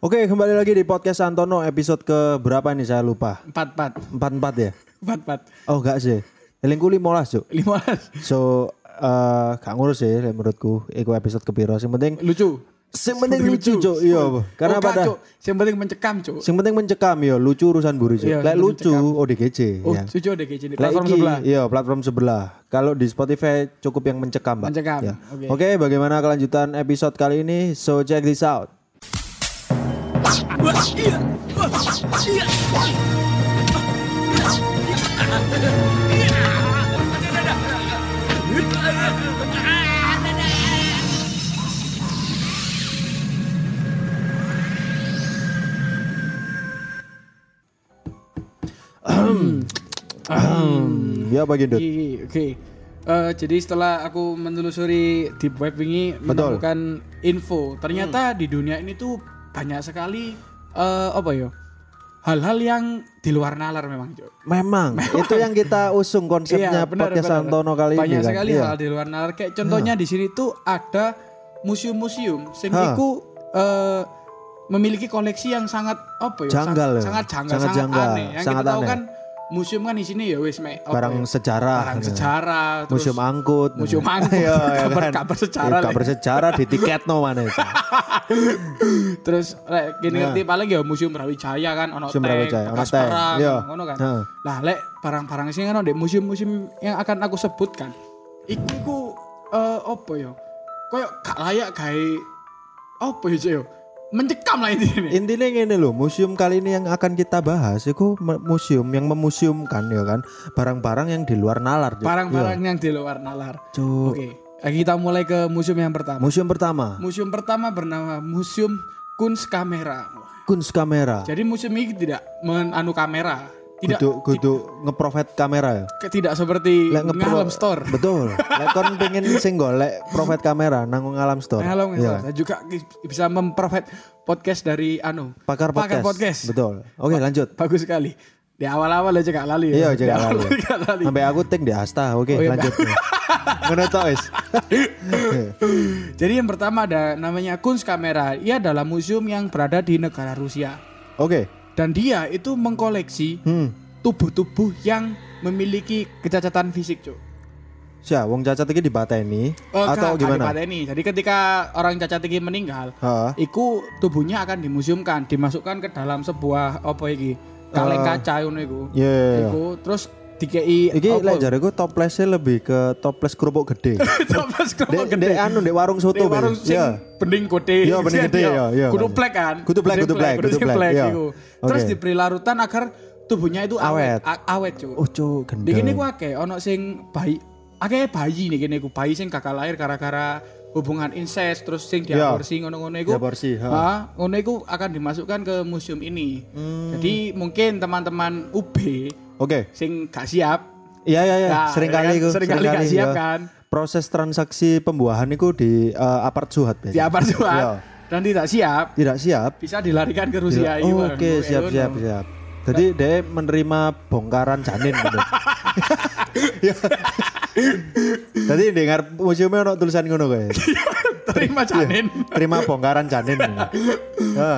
Oke, kembali lagi di podcast Antono episode ke berapa nih saya lupa. Empat empat Empat empat ya? empat empat Oh enggak sih. Elingku lima cuk. lima So eh gak ngurus sih menurutku iku episode kepiro. Sing penting lucu. sing penting lucu cuk. Iya, Bu. karena oh, pada. Yang penting mencekam cuk. sing penting mencekam ya lucu urusan buri cuk. Iya, Lek lucu ODGJ Oh, ya. lucu gini. Lek Platform iki, sebelah. Iya, platform sebelah. Kalau di Spotify cukup yang mencekam, Pak. Mencekam, Ya. oke. Oke, bagaimana kelanjutan episode kali ini? So check this out. Ya bagi Dut. Iki, Oke. Eh, jadi setelah aku menelusuri deep web ini menemukan info, ternyata di dunia ini tuh banyak sekali eh, apa ya? Hal-hal yang di luar nalar memang, Cuk. Memang, itu yang kita usung konsepnya Iya, benar, podcast benar. Antono kali Banyak ini kan. sekali Iya. hal di luar nalar. Kayak contohnya di sini tuh ada museum-museum sing Ha. iku eh, memiliki koleksi yang sangat apa ya? Janggal ya. sangat, sangat janggal, Sangat sangat, janggal, aneh. Yang sangat kita tahu aneh. kan museum kan di sini ya wis mek apa Barang ya? sejarah. barang sejarah, terus Museum angkut. museum angkut, Iya, ya kabar- kan. kabar sejarah, Iya, Lek. kabar sejarah di tiket no mana terus lek gini ngerti paling ya museum Brawijaya kan ono. Museum Brawijaya, ono perang, iya. ngono kan. Lah lek barang-barang sing ono di museum-museum yang akan aku sebutkan. Iku iku eh apa ya? Kayak gak layak gawe ya Cuk, ya? Mencekam lah intinya. Intinya gini loh, museum kali ini yang akan kita bahas itu museum yang memuseumkan ya kan barang-barang yang di luar nalar. Barang-barang yang di luar nalar. Iya. Cuk. Oke, kita mulai ke museum yang pertama. Museum pertama, Museum pertama bernama Museum Kunstkamera. Kunstkamera. Jadi museum ini tidak menanu kamera, tidak Kudu kudu ngeprofit kamera ya. tidak seperti Lek ngalam store. Betul. Lek kon pengen sing golek profit kamera nanggung alam store. Ngalam Iya. store. Dan juga bisa memprovide podcast dari anu Pakar podcast. podcast. Betul. Oke, lanjut. Bagus sekali. Di awal-awal aja gak lali. Iya, ya. lali. aja gak lali. Sampai aku ting di Asta. Oke, Oh, iya, lanjut. Ngono wis. Jadi yang pertama ada namanya Kunstkamera. Ia adalah museum yang berada di negara Rusia. Oke. Dan dia itu mengkoleksi Hmm. tubuh-tubuh yang memiliki kecacatan fisik, Cuk. Sia, wong cacat iki dipateni Oh, atau gak, gak gimana? dipateni. Jadi ketika orang cacat ini meninggal, Heeh. iku tubuhnya akan dimuseumkan, dimasukkan ke dalam sebuah apa iki? Kaleng kaca ngono iku. Iya, iya, iya. Iku terus dikei Iki lek jareku toplesnya lebih ke toples kerupuk gede. Toples kerupuk Dek dek anu dek warung soto be. warung sing Iya. bening gede. Iya, bening gede, iya, iya. Kudu plek kan? Kudu plek, kudu plek, kudu plek, iya. Terus diberi larutan agar tubuhnya itu awet. Awet. Cuk. Oh, kene gendeng. ku akeh ono sing bayi akeh bayi nih kene bayi sing gagal lahir gara-gara hubungan incest terus sing Iya. diaborsi ngono-ngono iku. Diaborsi, ha. Ngono iku akan dimasukkan ke museum ini. Hmm. Jadi mungkin teman-teman UB Oke. sing gak siap Iya iya iya, Nah, sering ya kali kan? iku. Seringkali gak siap iya. kan? Proses transaksi pembuahan itu di eh, apart suhat biasanya. di apart Iya. suat dan tidak siap Tidak siap. bisa dilarikan ke Rusia. Oh, Oke, Ngono. siap siap siap. Jadi dia menerima bongkaran janin gitu. Iya. Tadi dengar museumnya ono tulisan ngono kae. Terima janin. Terima bongkaran janin.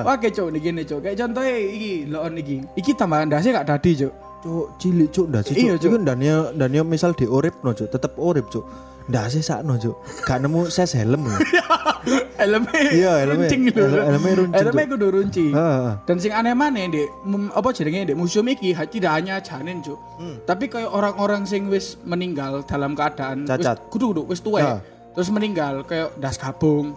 Oke, Cuk, niki nih, Cuk. Kayak contohnya iki, loon iki. Iki tambahan dasi gak tadi, Cuk. Cuk, cilik cuk ndak sih. Iya, Cuk. Iku ndane ndane misal diurip no cuk, tetep urip cuk. Ndak sih sakno cuk. Gak nemu ses helm. ya. Helmnya Iya, helmnya- runcing lho. helm- runcing, Cuk. kudu runcing. Heeh. Dan sing aneh mana di apa jenenge di museum iki tidak hanya janin, Cuk. Hmm. Tapi kayak orang-orang sing wis meninggal dalam keadaan Cacat. wis kudu kudu wis tuwek. Ha. Terus meninggal kayak das kabung.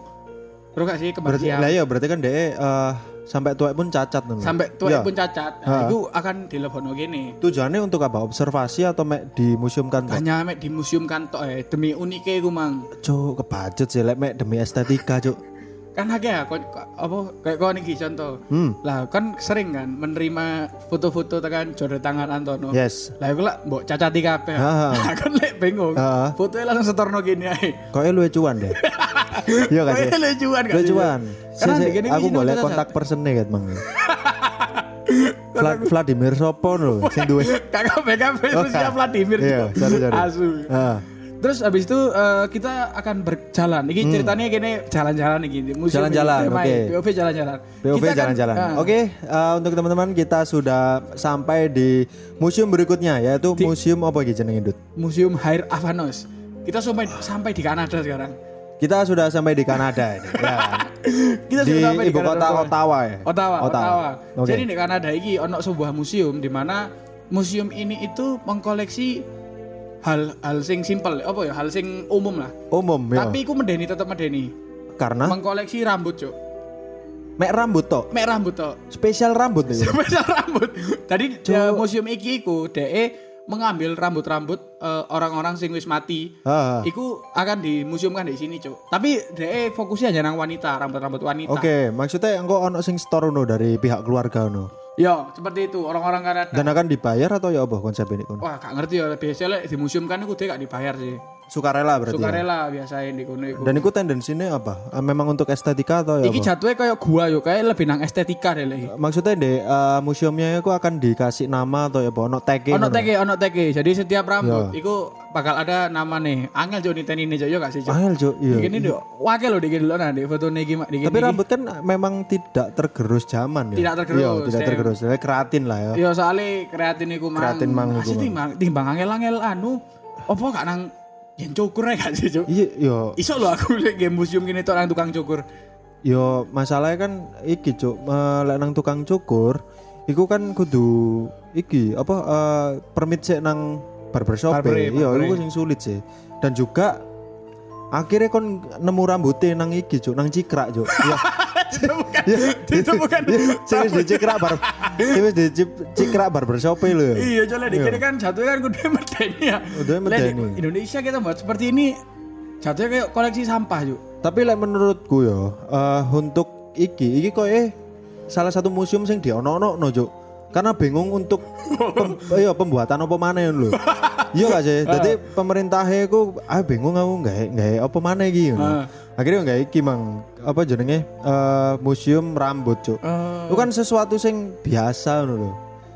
Terus gak sih Berarti kematian. lah ya berarti kan dia eh, sampai tua pun cacat nih. Sampai tuwek Iya. pun cacat. Nah, itu akan dilebono gini. Tujuannya untuk apa? Observasi atau mek dimuseumkan tok? Hanya mek di museum kan tok eh demi unike iku mang. Cuk, kebajet sih lek mek demi estetika cuk. Kan akeh ya kok apa kayak kau niki contoh. Hmm. Lah kan sering kan menerima foto-foto tekan jodoh tangan Antono. Yes. Lah iku lah mbok cacati kabeh. Ha. Lah kan lek bingung. Ha. Fotonya langsung setorno gini ae. Kok lu cuan deh. Iya gak sih? Kayaknya lucuan kan. Lu cuan. Aku boleh kontak personnya kan mang. Vla- Vladimir Sopo lho sing duwe. Oh, itu siap Vladimir. Iya, sorry sorry. Asu. Terus habis itu eh, kita akan berjalan. Ini ceritanya gini jalan-jalan nih gini. Museum Hmm. Jalan-jalan, oke. POV jalan-jalan. POV jalan-jalan. ah, Oke, eh, untuk teman-teman kita sudah sampai di museum berikutnya yaitu museum apa gitu jenenge Dut? Museum Hair Avanos. Kita sampai sampai di Kanada sekarang. Kita sudah sampai di Kanada ini, ya? Kita di sudah sampai ibu kota. Ottawa ya. Ottawa, Ottawa. Oke. Jadi di Kanada ini ono sebuah museum di mana museum ini itu mengkoleksi hal hal sing simpel apa ya? Hal sing umum lah. Umum ya. tapi iku medeni tetap medeni. Karena? Mengkoleksi rambut cuk. Mek rambut tok, mek rambut tok. Spesial rambut ya. spesial rambut. Tadi eh, museum iki iku DE mengambil rambut-rambut eh, orang-orang sing wis mati. Ah. iku akan dimuseumkan di sini cuk. Tapi DE fokusnya hanya nang wanita rambut-rambut wanita. Oke, maksudnya engko ono sing store no dari pihak keluarga no. Ya seperti itu. Orang-orang Kanada Dan akan dibayar atau ya apa konsep ini wah gak ngerti ya. Biasanya lek dimuseumkan iku DE gak dibayar sih Sukarela berarti. ya? sukarela biasanya di kono iku Dan itu tendensinya apa? Eh, Memang untuk estetika atau ya iki apa? jatuhnya kayak gua yo kayak lebih nang estetika deh lagi Maksudnya di eh, museumnya itu akan dikasih nama atau ya apa? Ono tag ono teke ono teke jadi setiap rambut iku bakal ada nama nih angel jo niteni nih jo yo gak sih jo Angel Cuk, iya. Gini deh, wakil loh dikit nah di foto nih gimana Tapi rambut kan memang tidak tergerus zaman ya. Tidak tergerus, Iya, tidak tergerus. Jadi keratin lah ya. Yo soalnya kreatin iku mang. Kreatin mang iku, timbang timbang angel-angel anu opo gak nang yen cukur ya gak sih, Cuk? Iya, yo, Iso lo aku liat game museum gini tuh orang tukang cukur. yo masalahnya kan iki cuk, lek nang tukang cukur, iku kan kudu iki apa eh, permit sih nang barbershop. Barbere, Iya, iku sing sulit sih. Dan juga akhirnya kon nemu rambutnya nang iki cuk, nang cikrak cuk. Iya. itu bukan itu bukan Sing wis dicikrak bar sing wis dicikrak barbershop lho. Iya, soalnya di kiri kan jatuhnya kan kudu medeni ya. Lah, di medeni. Indonesia kita buat seperti ini jatuhnya kayak koleksi sampah, Cuk. Tapi lek menurutku ya eh, untuk iki iki kok eh salah satu museum sing diono-ono no Juk. Karena bingung untuk pem, iya, pembuatan apa maneh lho. Iya gak sih? Jadi pemerintahnya ku ah bingung aku nggak nggak apa maneh iki ngono. Akhirnya nggak iki mang apa jenenge eh, museum rambut Cuk. Eh, Itu kan sesuatu sing biasa ngono lho.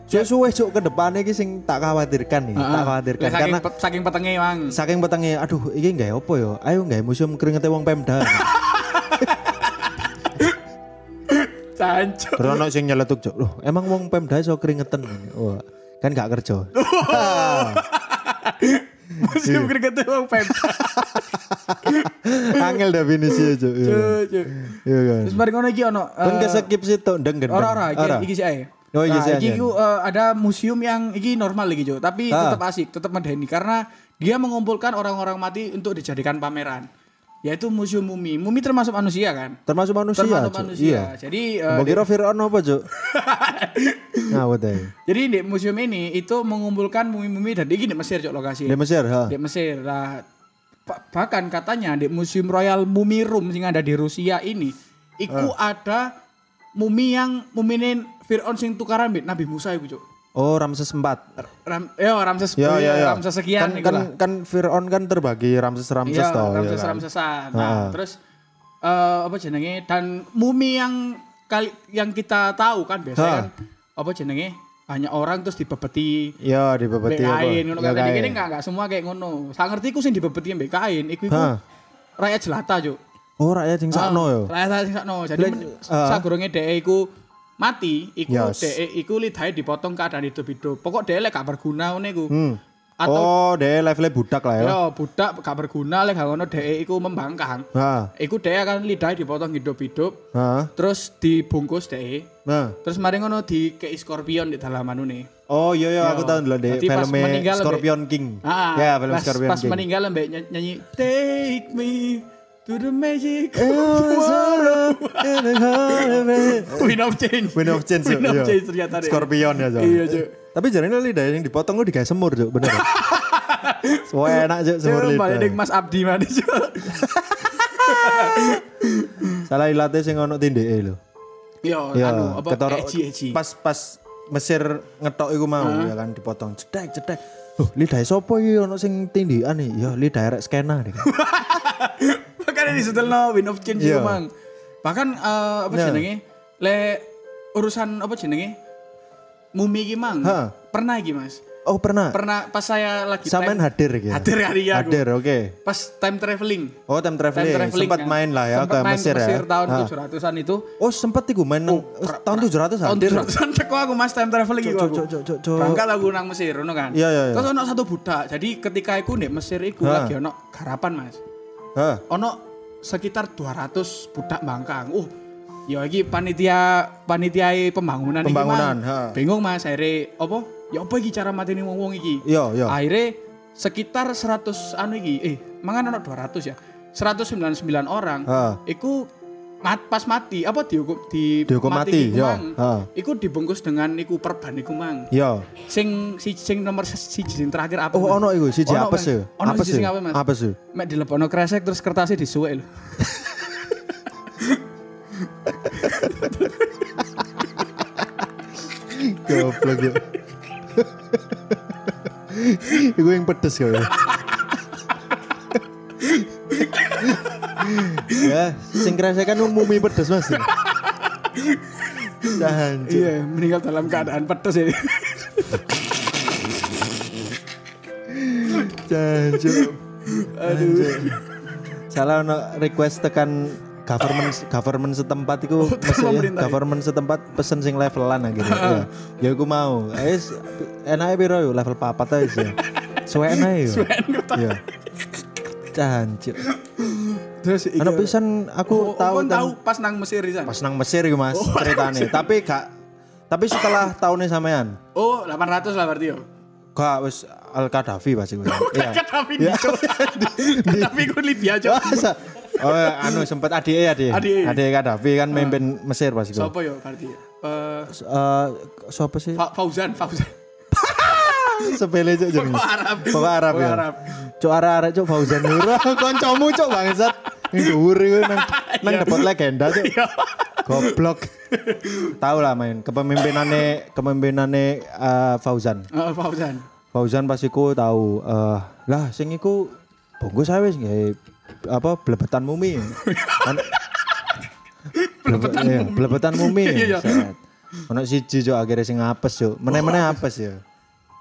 Suwe-suwe Cuk ke depannya iki sing tak khawatirkan nih, tak khawatirkan saking, karena pe- saking petengnya mang. saking petengnya aduh iki nggak apa ya ayo nggak museum keringetnya wong Pemda Cancuk. Terus sing nyeletuk Cuk. Loh, emang wong Pemda iso keringetan. Wah, kan gak kerja. Museum keringetnya bang Pemda. Angel definisi Cuk. Iya. Cuk, cuk. Iya kan. Terus mari ngono iki ono. Kan eh, kesekip situ ndeng gendeng. Ora ora iki iki sih ae. Oh, iki Nah, iki aja. ku, eh, ada museum yang iki normal iki Jo, tapi Ah. tetap asik, tetap medeni karena dia mengumpulkan orang-orang mati untuk dijadikan pameran. Yaitu museum mumi. Mumi termasuk manusia kan? Termasuk manusia, termasuk Cuk. manusia. Iya. Jadi eh, Mbok kira Fir'aun apa, Cuk? Ngawut ae. jadi di museum ini itu mengumpulkan mumi-mumi dan di Mesir Cok lokasi. Di Mesir, ha. Di Mesir. Lah ba- bahkan katanya di Museum Royal Mumi Room yang ada di Rusia ini iku Ah. ada mumi yang muminin Fir'aun sing tukaran Nabi Musa iku Cok. Oh, Ramses 4. Ram, yo Ramses Ya, ya, ya. Ramses sekian kan, kan, lah. kan Fir'aun kan terbagi Ramses Ramses Iya, toh, Ramses ya kan? Ramsesan. Nah, Heeh. terus eh apa jenenge dan mumi yang kali yang kita tahu kan biasanya Ha. kan apa jenenge banyak orang terus dibebeti Ya, di mbek bebeti apa? kain ngono kan. Dikene enggak enggak semua kayak ngono. Saya ngerti ku sing dibebeti mbek kain iku iku Ha. rakyat jelata, Juk. Oh, rakyat sing sakno ya. Rakyat sing sakno. Jadi ah. sagurunge dhek iku mati, iku Yes. dhek iku lidahe dipotong keadaan hidup-hidup. Pokok dhek lek gak berguna ngene iku. Hmm. Atau oh, deh levelnya budak lah ya. Yo, budak gak berguna lek gak ngono dhek iku membangkang. Nah, Iku dhek akan lidah dipotong hidup-hidup, nah, terus dibungkus dhek. nah. Terus mari ngono di ke scorpion di dalam anu nih. Oh iya iya aku tahu dulu deh pas meninggal Scorpion King. Ah, ya film pas, Scorpion pas King. meninggal mbak nyanyi Take me to the magic Wind of Change. Wind of Change. Wind of iya. Change ternyata deh. Scorpion ya, Cok. Iya, Cok. Tapi jarine lidah yang dipotong gue digawe semur, Cok, bener. Semua enak, Cok, semur balik lidah. ning Mas Abdi mana Cuk? Salah ilatnya sing ono tindeke lho. Yo, Ya, anu apa ketara- eci eci. Pas pas Mesir ngetok iku mau ya kan dipotong jedek jedek. Loh, lidah sopo iki ono sing tindikan nih? Ya lidah rek skena deh. Makanya disetelno Wind of Change itu, Mang. Bahkan eh, apa Nah. jenenge? Le urusan apa jenenge? Mumi iki, Mang. Ha. Pernah iki, Mas. Oh, pernah. Pernah pas saya lagi Samen time, hadir gitu. hadir hari aku. Hadir, oke. Pas time traveling. Oh, time Time traveling. traveling Sempat kan. main lah ya Sempet ke main Mesir, ya. tahun Ah. 700-an itu. Oh, sempat iku main nang tahun 700 Tahun hadir. 700-an cek aku Mas time traveling iku aku. cuk, cuk, cuk, cuk. Berangkat aku nang Mesir ngono kan. Iya, iya, iya. Terus ono satu budak. Jadi ketika aku di Mesir iku Ha. lagi ono garapan Mas. Hah. ono sekitar 200 budak bangkang. Uh, ya iki panitia panitia pembangunan, Pembangunan, iki, Mas. Bingung Mas, akhirnya apa? Ya apa iki cara mateni wong-wong iki? Iya, iya. Akhirnya sekitar 100 anu iki, eh mangan ono 200 ya. 199 orang. Ha. Iku mat, pas mati apa dihukum di Dihukum mati, iku, ya. Mang. Ha. Iku dibungkus dengan iku perban iku mang. Iya. Sing si sing nomor siji sing terakhir apa? Oh, ono iku siji Ono, apa Mas. sih? Ono sih? sing apa, Mas? Apa sih? Mek kresek terus kertasnya disuwek lho. Goblok ya. Iku yang pedes kau ya. sing kan umumi pedes mas. Tahan. Cuk. Iya, meninggal dalam keadaan pedes ya. Tahan. Cuk. Aduh. Salah ono request tekan government government setempat iku mesti ya, government setempat pesen sing levelan akhirnya ya ya aku mau es enake piro yo level papat aja suwen ae yo ya cancuk Terus iki ana pisan aku Oh, tahu kon tan- tahu pas nang Mesir di sana. pas nang Mesir iku Mas ceritane tapi gak tapi setelah tahunnya sampean Oh, 800 lah berarti yo. gak wis Al Qaddafi pasti gue iya Kadafi di Kadafi ku Libya. Masa? Oh, anu sempat ade ya. Ade. Ade Gaddafi kan memimpin Mesir pas iku. Sopo yo berarti? Eh Eh siapa sih? Fa- Fauzan, Fauzan. Sepele cuk jenenge. Pokok Arab. Arab ya. Arab. Cuk arek-arek cuk Fauzan Nura kancamu cuk bangsat. Ning dhuwur iku nang nang depot legenda cuk. Iya. Goblok. Tahu lah main kepemimpinannya kepemimpinannya eh, Fauzan. Heeh, Fauzan. Fauzan pas iku tahu eh lah sing iku bungkus ae wis apa blebetan mumi. Kan mumi. Blebetan mumi. Iya, iya. set. Ono siji cuk akhirnya sing apes cuk. Meneh-meneh apes ya.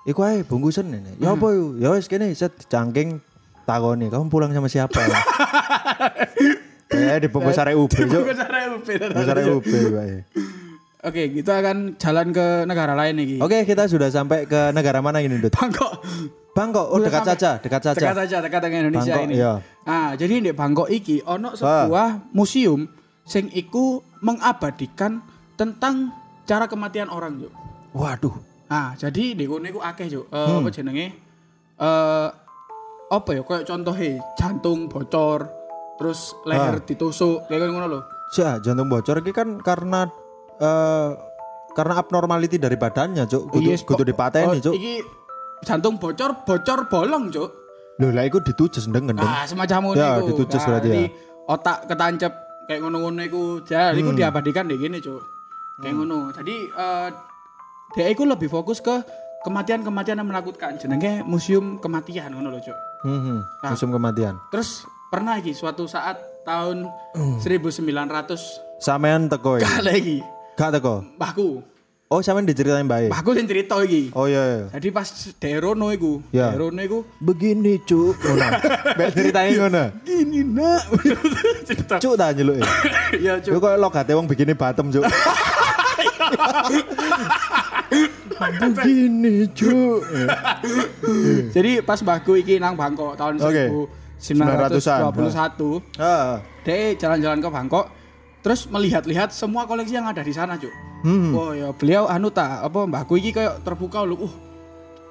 Iku ae bungkusan ini. Ya apa yo? Ya wis kene set dicangking takoni, kamu pulang sama siapa? Eh dibungkus arek UB cuk. Bukan cara UP. Bungkus arek UB bae. Oke, kita akan jalan ke negara lain nih. Oke, kita sudah sampai ke negara mana ini, Dut? Bangkok. Bangkok. Oh, dekat saja, dekat saja. Dekat saja, dekat dengan Indonesia Bangkok, ini. iya. Nah, jadi di Bangkok iki ono sebuah museum sing iku mengabadikan tentang cara kematian orang, Juk. Waduh. Nah, jadi di kono iku akeh, Juk. Eh, Hmm. apa jenenge? Eh apa ya kayak contohnya jantung bocor, terus leher Ah. ditusuk, kayak ngono lho. Cya, jantung bocor ini kan karena eh karena abnormality dari badannya, Cuk. Kudu, Yes, kudu kok- dipateni, oh, Cuk. Iki jantung bocor, bocor bolong, Cuk. Lho, lah iku ditujes ndeng gendeng. Ah, semacam ngono Ya, iku. ditujes Nah, berarti ya. otak ketancep kayak ngono-ngono iku. Jadi Hmm. iku diabadikan di gini, Cuk. Kayak ngono. Jadi eh dia iku lebih fokus ke kematian-kematian yang menakutkan. Jenenge museum kematian ngono lho, Cuk. Hmm, musim kematian. Terus pernah iki suatu saat tahun Hmm. 1900 Sampean teko iki. kali iki. Gak teko. Mbahku. Oh, sampean diceritain bae. Mbahku sing cerita iki. Oh iya, iya. Jadi pas Derono iku, Ya. Derono iku Begini, Cuk. Ngono. Mbak ceritain ngono. gini nak cerita. Cuk tak nyeluk. Ya, Yo Cuk. kok logate wong bikini batem, Cuk. Begini, Cuk. Jadi pas mbahku iki nang Bangkok tahun Oke. 1921, Ah. dia jalan-jalan ke Bangkok, terus melihat-lihat semua koleksi yang ada di sana, Cuk. Hmm. Oh ya, beliau anu tak apa mbahku iki kayak terbuka lho. Uh.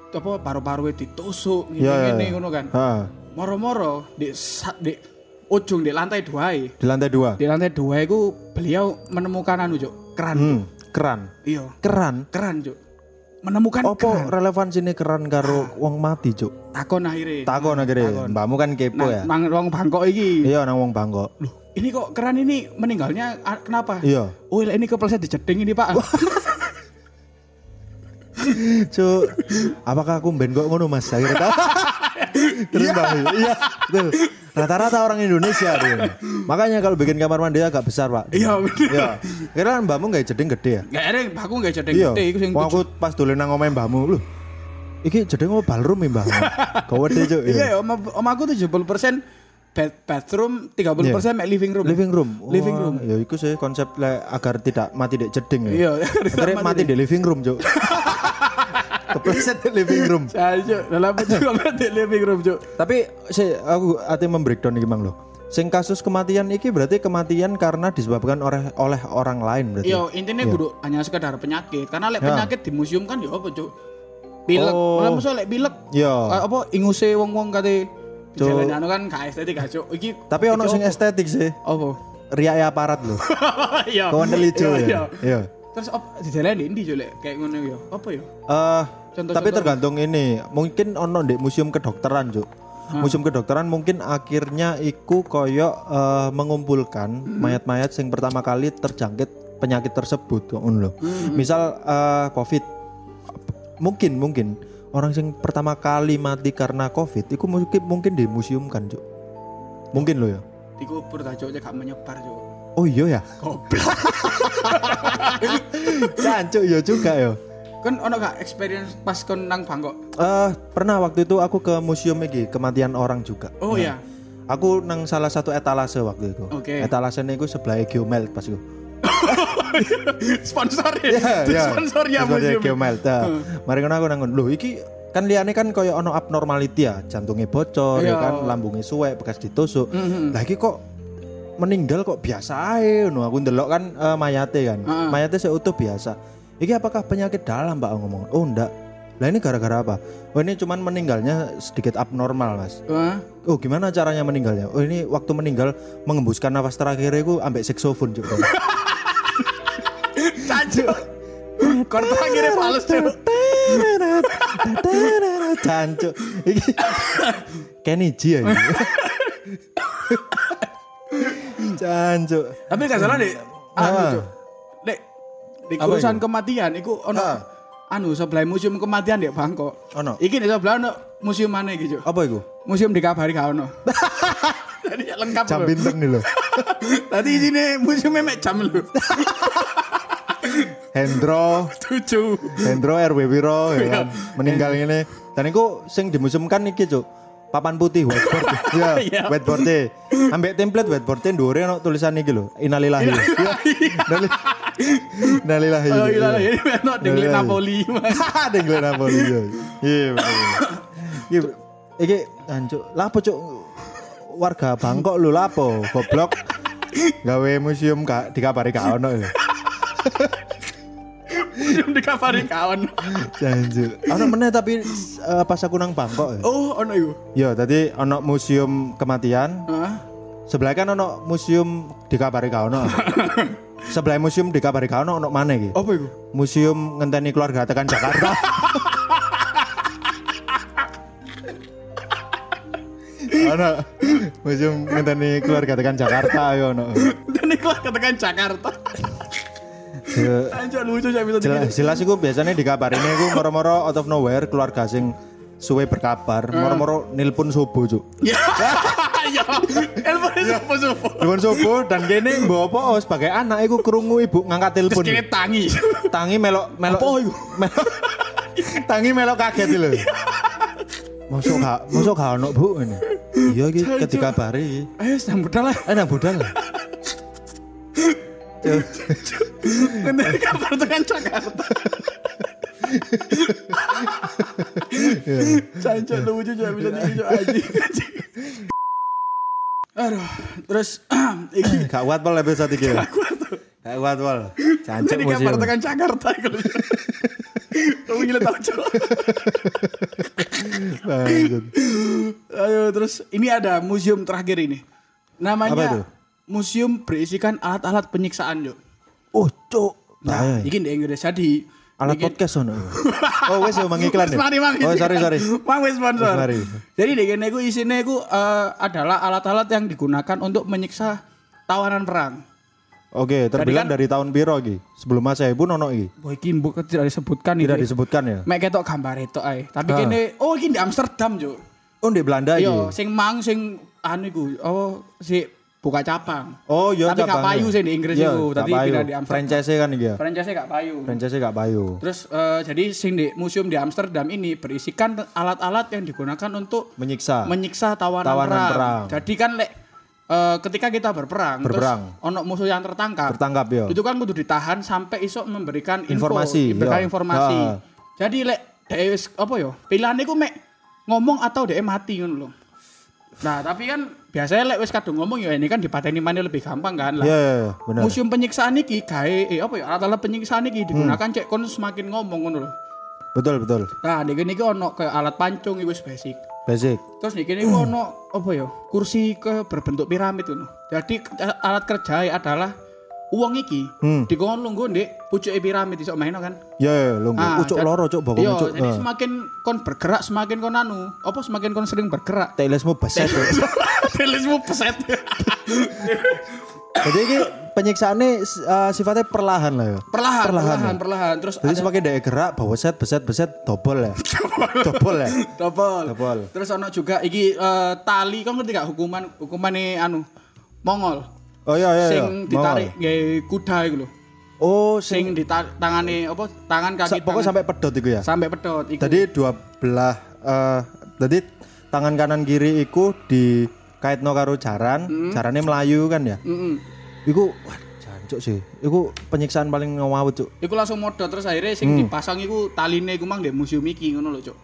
Apa paru-paru ditusuk Iya, iya, ngene iya. ngono kan. Ah, Moro-moro di di ujung di lantai dua di lantai dua. Di lantai dua itu beliau menemukan anu, Cuk. Keran. Hmm, keran. Iya, Keran. keran, Cuk. Menemukan Apa keran. relevansinya keran karo wong mati, Cuk? Takon akhirnya. Takon akhirnya. Mbakmu kan kepo Nang, ya. nang wong Bangkok iki. Iya, nang wong Bangkok. Loh, ini kok keran ini meninggalnya ah, kenapa? Iya. Oh, ini kepleset dijeding ini, Pak. Cuk, apakah aku ben kok ngono Mas? Akhirnya Terus Mbak, iya, betul. Rata-rata orang Indonesia dia. Makanya kalau bikin kamar mandi agak besar, Pak. Iya, bener. Iya. Kira kan mbakmu gak jeding gede ya? Gak ada, aku gak jeding Iya. gede iku sing aku pas dolen nang omahe mbahmu, lho. Iki jedeng apa ballroom ya, Mbah? Gawede, Cuk. Iya, ya, oma, oma aku 70% bed, bathroom, 30% mek living room. Living room. Living Wah, room. Ya iku sih konsep le, agar tidak mati dek jeding ya. Iya, Akhirnya mati di living room, Cuk. Kepleset di living room. Saya dalam juga mati living room, Cuk. Tapi si aku ati membreakdown iki Mang lho. Sing kasus kematian iki berarti kematian karena disebabkan oleh oleh orang lain berarti. Yo, intinya kudu hanya sekedar penyakit. Karena lek Ya. penyakit di museum kan ya apa, Cuk? Pilek. Oh. Lah mosok lek pilek Ya. eh, apa inguse wong-wong kate dijalani anu kan gak estetik gak, Cuk. Iki Tapi ono sing estetik sih. apa? Riak aparat lho. Iya. Kawan Iya, ya. iya. Terus apa dijalani ndi, Cuk, lek kayak ngono ya? Apa ya? Eh, Contoh-contoh. tapi tergantung ini. Mungkin ono di museum kedokteran, Cuk. Museum kedokteran mungkin akhirnya iku koyo eh, mengumpulkan mayat-mayat yang pertama kali terjangkit penyakit tersebut ngono lho. Misal eh, Covid. Mungkin mungkin orang yang pertama kali mati karena Covid itu mungkin mungkin di museum kan, Cuk. Mungkin lo ya. Dikubur ta, Cuk, gak menyebar, Cuk. Oh iya ya. Goblok. Cancuk ya juga ya. Kan ono gak experience pas kon nang Bangkok? Eh pernah waktu itu aku ke museum iki kematian orang juga. Oh iya. Aku nang salah satu etalase waktu itu. Oke. Etalase itu sebelah Geomelt pas itu. Sponsor ya. Sponsor ya museum. Geomelt. Nah, Mari ngono aku nang. Loh iki kan liane kan koyo ono abnormality ya, jantungnya bocor ya Iya. kan, lambungnya suwek bekas ditusuk. Lah iki kok meninggal kok biasa ae ngono. Aku ndelok kan eh, mayate kan. Heeh. Mayate seutuh biasa. Iki apakah penyakit dalam aku ngomong? Oh enggak. Lah ini gara-gara apa? Oh ini cuman meninggalnya sedikit abnormal mas. Wah. Oh gimana caranya meninggalnya? Oh ini waktu meninggal mengembuskan nafas terakhir itu ambek saksofon juga. Cancuk. Korto akhirnya fals, Cuk. Cancuk. Iki Kenny G ya. Cancuk. Tapi gak salah deh. Anu, Ah. Cuk. Dek, di urusan kematian iku ono Ah. anu sebelah museum kematian di Bangkok. Ono. Iki di sebelah ono museum mana iki, Cuk? Apa itu? Museum dikabari gak ono. Jadi lengkap Jam bintang nih loh. Tadi sini museum mek jam lho. Hendro, Tujuh. Hendro RW Wiro ya kan. Meninggal ini. Dan itu sing dimuseumkan iki cuk. Papan putih whiteboard. ya, Iya. whiteboard Ambek template whiteboard e ndure ono tulisan iki lho. Innalillahi. Ya. Innali- Innalillahi. Oh iya lah, Iya. ono Iya. Napoli. Mas. Dengli Napoli. Iya. Iya. Iya. Iki anjuk. Lapo cuk? Warga Bangkok lho lapo? Goblok. Gawe museum gak dikabari gak ono. Museum dikabari kawan. Janju. Ono meneh tapi eh, pas aku nang Bangkok. ya. Oh, ono iku. Ya, tadi ono museum kematian. Hah? Sebelah kan ono museum dikabari gak ono. Sebelah museum dikabari gak ono ono mana iki? Apa iku? Museum ngenteni keluarga tekan Jakarta. ono museum ngenteni keluarga tekan Jakarta ya ono. Dan iku katakan Jakarta. Ya, Anjir lucu saya bisa jelas, jelas iku biasanya dikabari ini iku moro-moro out of nowhere keluarga sing suwe berkabar, moro-moro nilpun subuh cuk. Ya. Ya. Elpon sopo sopo. Telepon subuh dan kene mbok apa oh, sebagai anak iku krungu ibu ngangkat Terus telepon. kene tangi. Tangi melok melok. Apa iku? Tangi melok kaget lho. Masuk gak, masuk gak ono Bu ini. Iya iki ketika bari. Ayo sambut lah. Eh nang budal. Cuk. Nanti kabar tekan Jakarta. Cancok lucu juga bisa lucu aja. Aduh, terus iki Gak kuat pol episode iki. Gak kuat pol. Cancuk jadi kabar tekan Jakarta kalau. Kamu gila tau cok. Ayo terus ini ada museum terakhir ini. Namanya museum berisikan alat-alat penyiksaan, Jok. Oh, cuk. Nah, Nah, ini di Indonesia di alat bikin- podcast ono. Oh, wis yo mangiklan ya. Mari, mari. Oh, sorry sorry. Mang wis sponsor. Mari. Jadi di kene iku isine iku eh, adalah alat-alat yang digunakan untuk menyiksa tawanan perang. Oke, terbilang kan- dari tahun piro iki? Sebelum Masehi pun ono iki. Wah iki mbok tidak disebutkan Tidak ini. disebutkan ya. Mek ketok gambar itu ae. Tapi Ah. kene oh iki di Amsterdam, Juk. Oh, di Belanda iki. Yo, sing mang sing anu iku, oh si buka cabang. Oh iya Tapi gak payu sih di Inggris Iya, itu, payu. pindah di Amsterdam. Franchise kan iki ya. Franchise gak payu. Franchise gak payu. Terus eh, jadi sing di museum di Amsterdam ini berisikan alat-alat yang digunakan untuk Menyiksa. menyiksa tawanan, Tawanan perang. perang. Jadi kan lek eh, ketika kita berperang, Berperang. terus ono musuh yang tertangkap, Tertangkap ya. itu kan kudu ditahan sampai isok memberikan info, Informasi, memberikan ya. informasi. Ha. Jadi lek dhek wis apa yo? Pilihannya ku mek ngomong atau dhek mati ngono lho. Nah, tapi kan biasanya lek wis kadung ngomong ya ini kan dipateni mana lebih gampang kan lah. Iya, iya, iya, benar. Museum penyiksaan iki gawe eh apa ya alat-alat penyiksaan iki digunakan Hmm. cek kon semakin ngomong ngono lho. Betul, betul. Nah, di kene iki ono kayak alat pancung wis basic. Basic. Terus di kene iki ono apa ya? Kursi ke berbentuk piramid ngono. Jadi ke- alat kerja adalah uang iki Hmm. dikon lungguh ndek pucuke piramid iso main kan. Ya, ya, lho. Ah, Ucuk loro, cuk, bokong Iya, cuk. jadi Ah. semakin kon bergerak semakin kon anu, apa semakin kon sering bergerak. Telesmu beset. cuk. Telismu peset. Jadi ini penyiksaannya uh, sifatnya perlahan lah ya. perlahan, Perlahan, perlahan, perlahan, Terus Jadi ada semakin dia gerak, bawa set, beset, beset, dobol ya. dobol ya. double. Double. Terus ono juga iki eh, tali kan ngerti gak hukuman hukuman anu Mongol. Oh iya iya. iya. Sing ditarik gawe kuda iku lho. Oh, sing Sing ditangane apa tangan sa- kaki pokoknya tangan- sampai pedot itu ya. sampai pedot iku. Tadi dua belah eh tadi tangan kanan kiri iku di kaitno karo jaran, Hmm. jarannya melayu kan ya. Mm-mm. Iku wah jancuk sih. Iku penyiksaan paling ngawut cuk. Iku langsung modal terus akhirnya sing Hmm. dipasang iku taline iku mang di museum iki ngono lho, Cuk.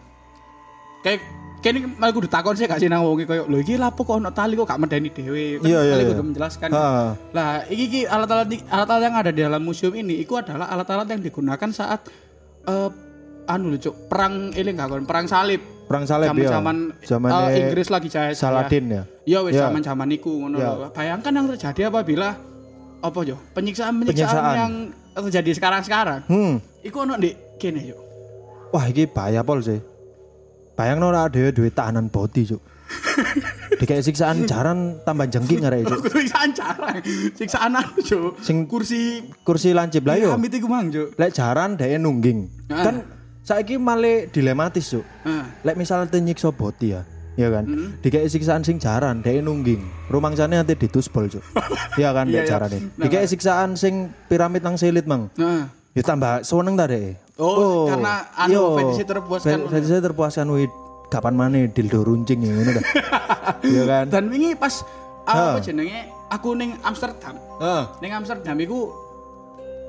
Kayak kene aku ditakon sih gak sih nang wong iki koyo lho iki lapo kok ono tali kok gak medeni dhewe. Kan Iya, iya, iya. kudu menjelaskan. Lah, iki iki alat-alat alat-alat yang ada di dalam museum ini itu adalah alat-alat yang digunakan saat eh anu lho, Cuk, perang ini enggak kon, perang salib. Perang salib ya. Zaman-zaman Zamane eh, Inggris lagi jaya. Saladin ya. Iya wis Ya. zaman-zaman iku ngono Ya. Bayangkan yang terjadi apabila apa yo? Penyiksaan-penyiksaan Penyiksaan. yang terjadi sekarang-sekarang. Hmm. Iku ono ndek kene yo. Wah, iki bahaya pol sih. Bayang ora dhewe duwe tahanan body, Cuk. Dikayak siksaan jaran tambah jengking arek Cuk. Siksaan jarang. Siksaan anu yo. Sing kursi kursi lancip lah yo. Amit iku mang yo. Lek jaran dhek nungging. Kan saiki malah dilematis, Cuk. Ah. Lek misalnya te nyiksa body ya. Ya kan? Hmm. Dikayak siksaan sing jaran dhek nungging. Rumangsane nanti ditusbol, Cuk. Iya kan Iya, iya. jarane. Nah, Dikayak siksaan sing piramid nang selit, Mang. Nah. Ya tambah seneng ta dek. Oh, karena anu, fetishnya terpuaskan. Fetishnya terpuaskan wih kapan mana dildo runcing ya ngono dah. Iya kan? Dan wingi pas apa jenenge aku ning Amsterdam. Heeh. Ning Amsterdam iku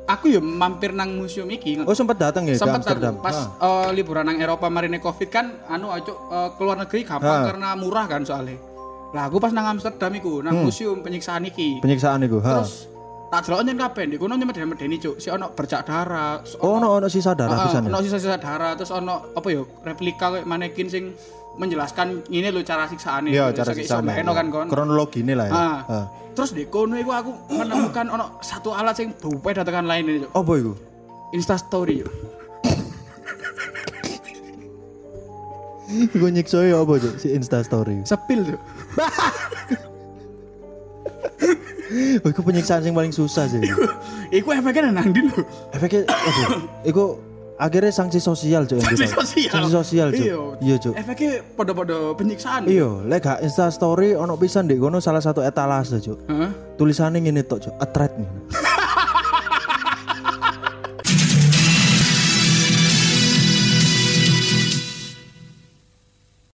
aku yo mampir nang museum iki. Oh sempat datang ya ke Sempet Amsterdam. aku pas Ah. eh, liburan nang Eropa marine Covid kan anu aja eh, keluar negeri gampang Ah. karena murah kan soalnya. Lah aku pas nang Amsterdam iku nang Hmm. museum penyiksaan iki. Penyiksaan itu. Ha. Terus tak delok nyen kabeh ndek kono nyemedeni cuk. Si ono bercak darah. s- Oh ono ono sisa darah Ah, pisan ya. ono sisa-sisa darah terus ono apa ya replika kayak manekin sing menjelaskan ini lo cara siksaannya. Iya cara kayak siksaan. iso mbakno kan kon. Kronologi ini lah ya. Ah. Ah. Terus di kono iku aku menemukan ono satu alat sing berbeda dengan lain ini. Oh boy iku. Insta story. Iku nyiksa ya apa Cuk? si Insta story. Sepil tuh. Oh, iku penyiksaan sing paling susah sih. Iku efeknya nang ndi lho. Efeknya aduh. Iku akhirnya sanksi sosial yang Sanksi sosial. Sanksi sosial Cuk. Iya. Iya Cuk. Efeknya pada-pada penyiksaan. Iya, lek gak Insta story ono pisan di kono salah satu etalase, Cuk. Heeh. Tulisannya ngene tok, Cuk. A threat nih.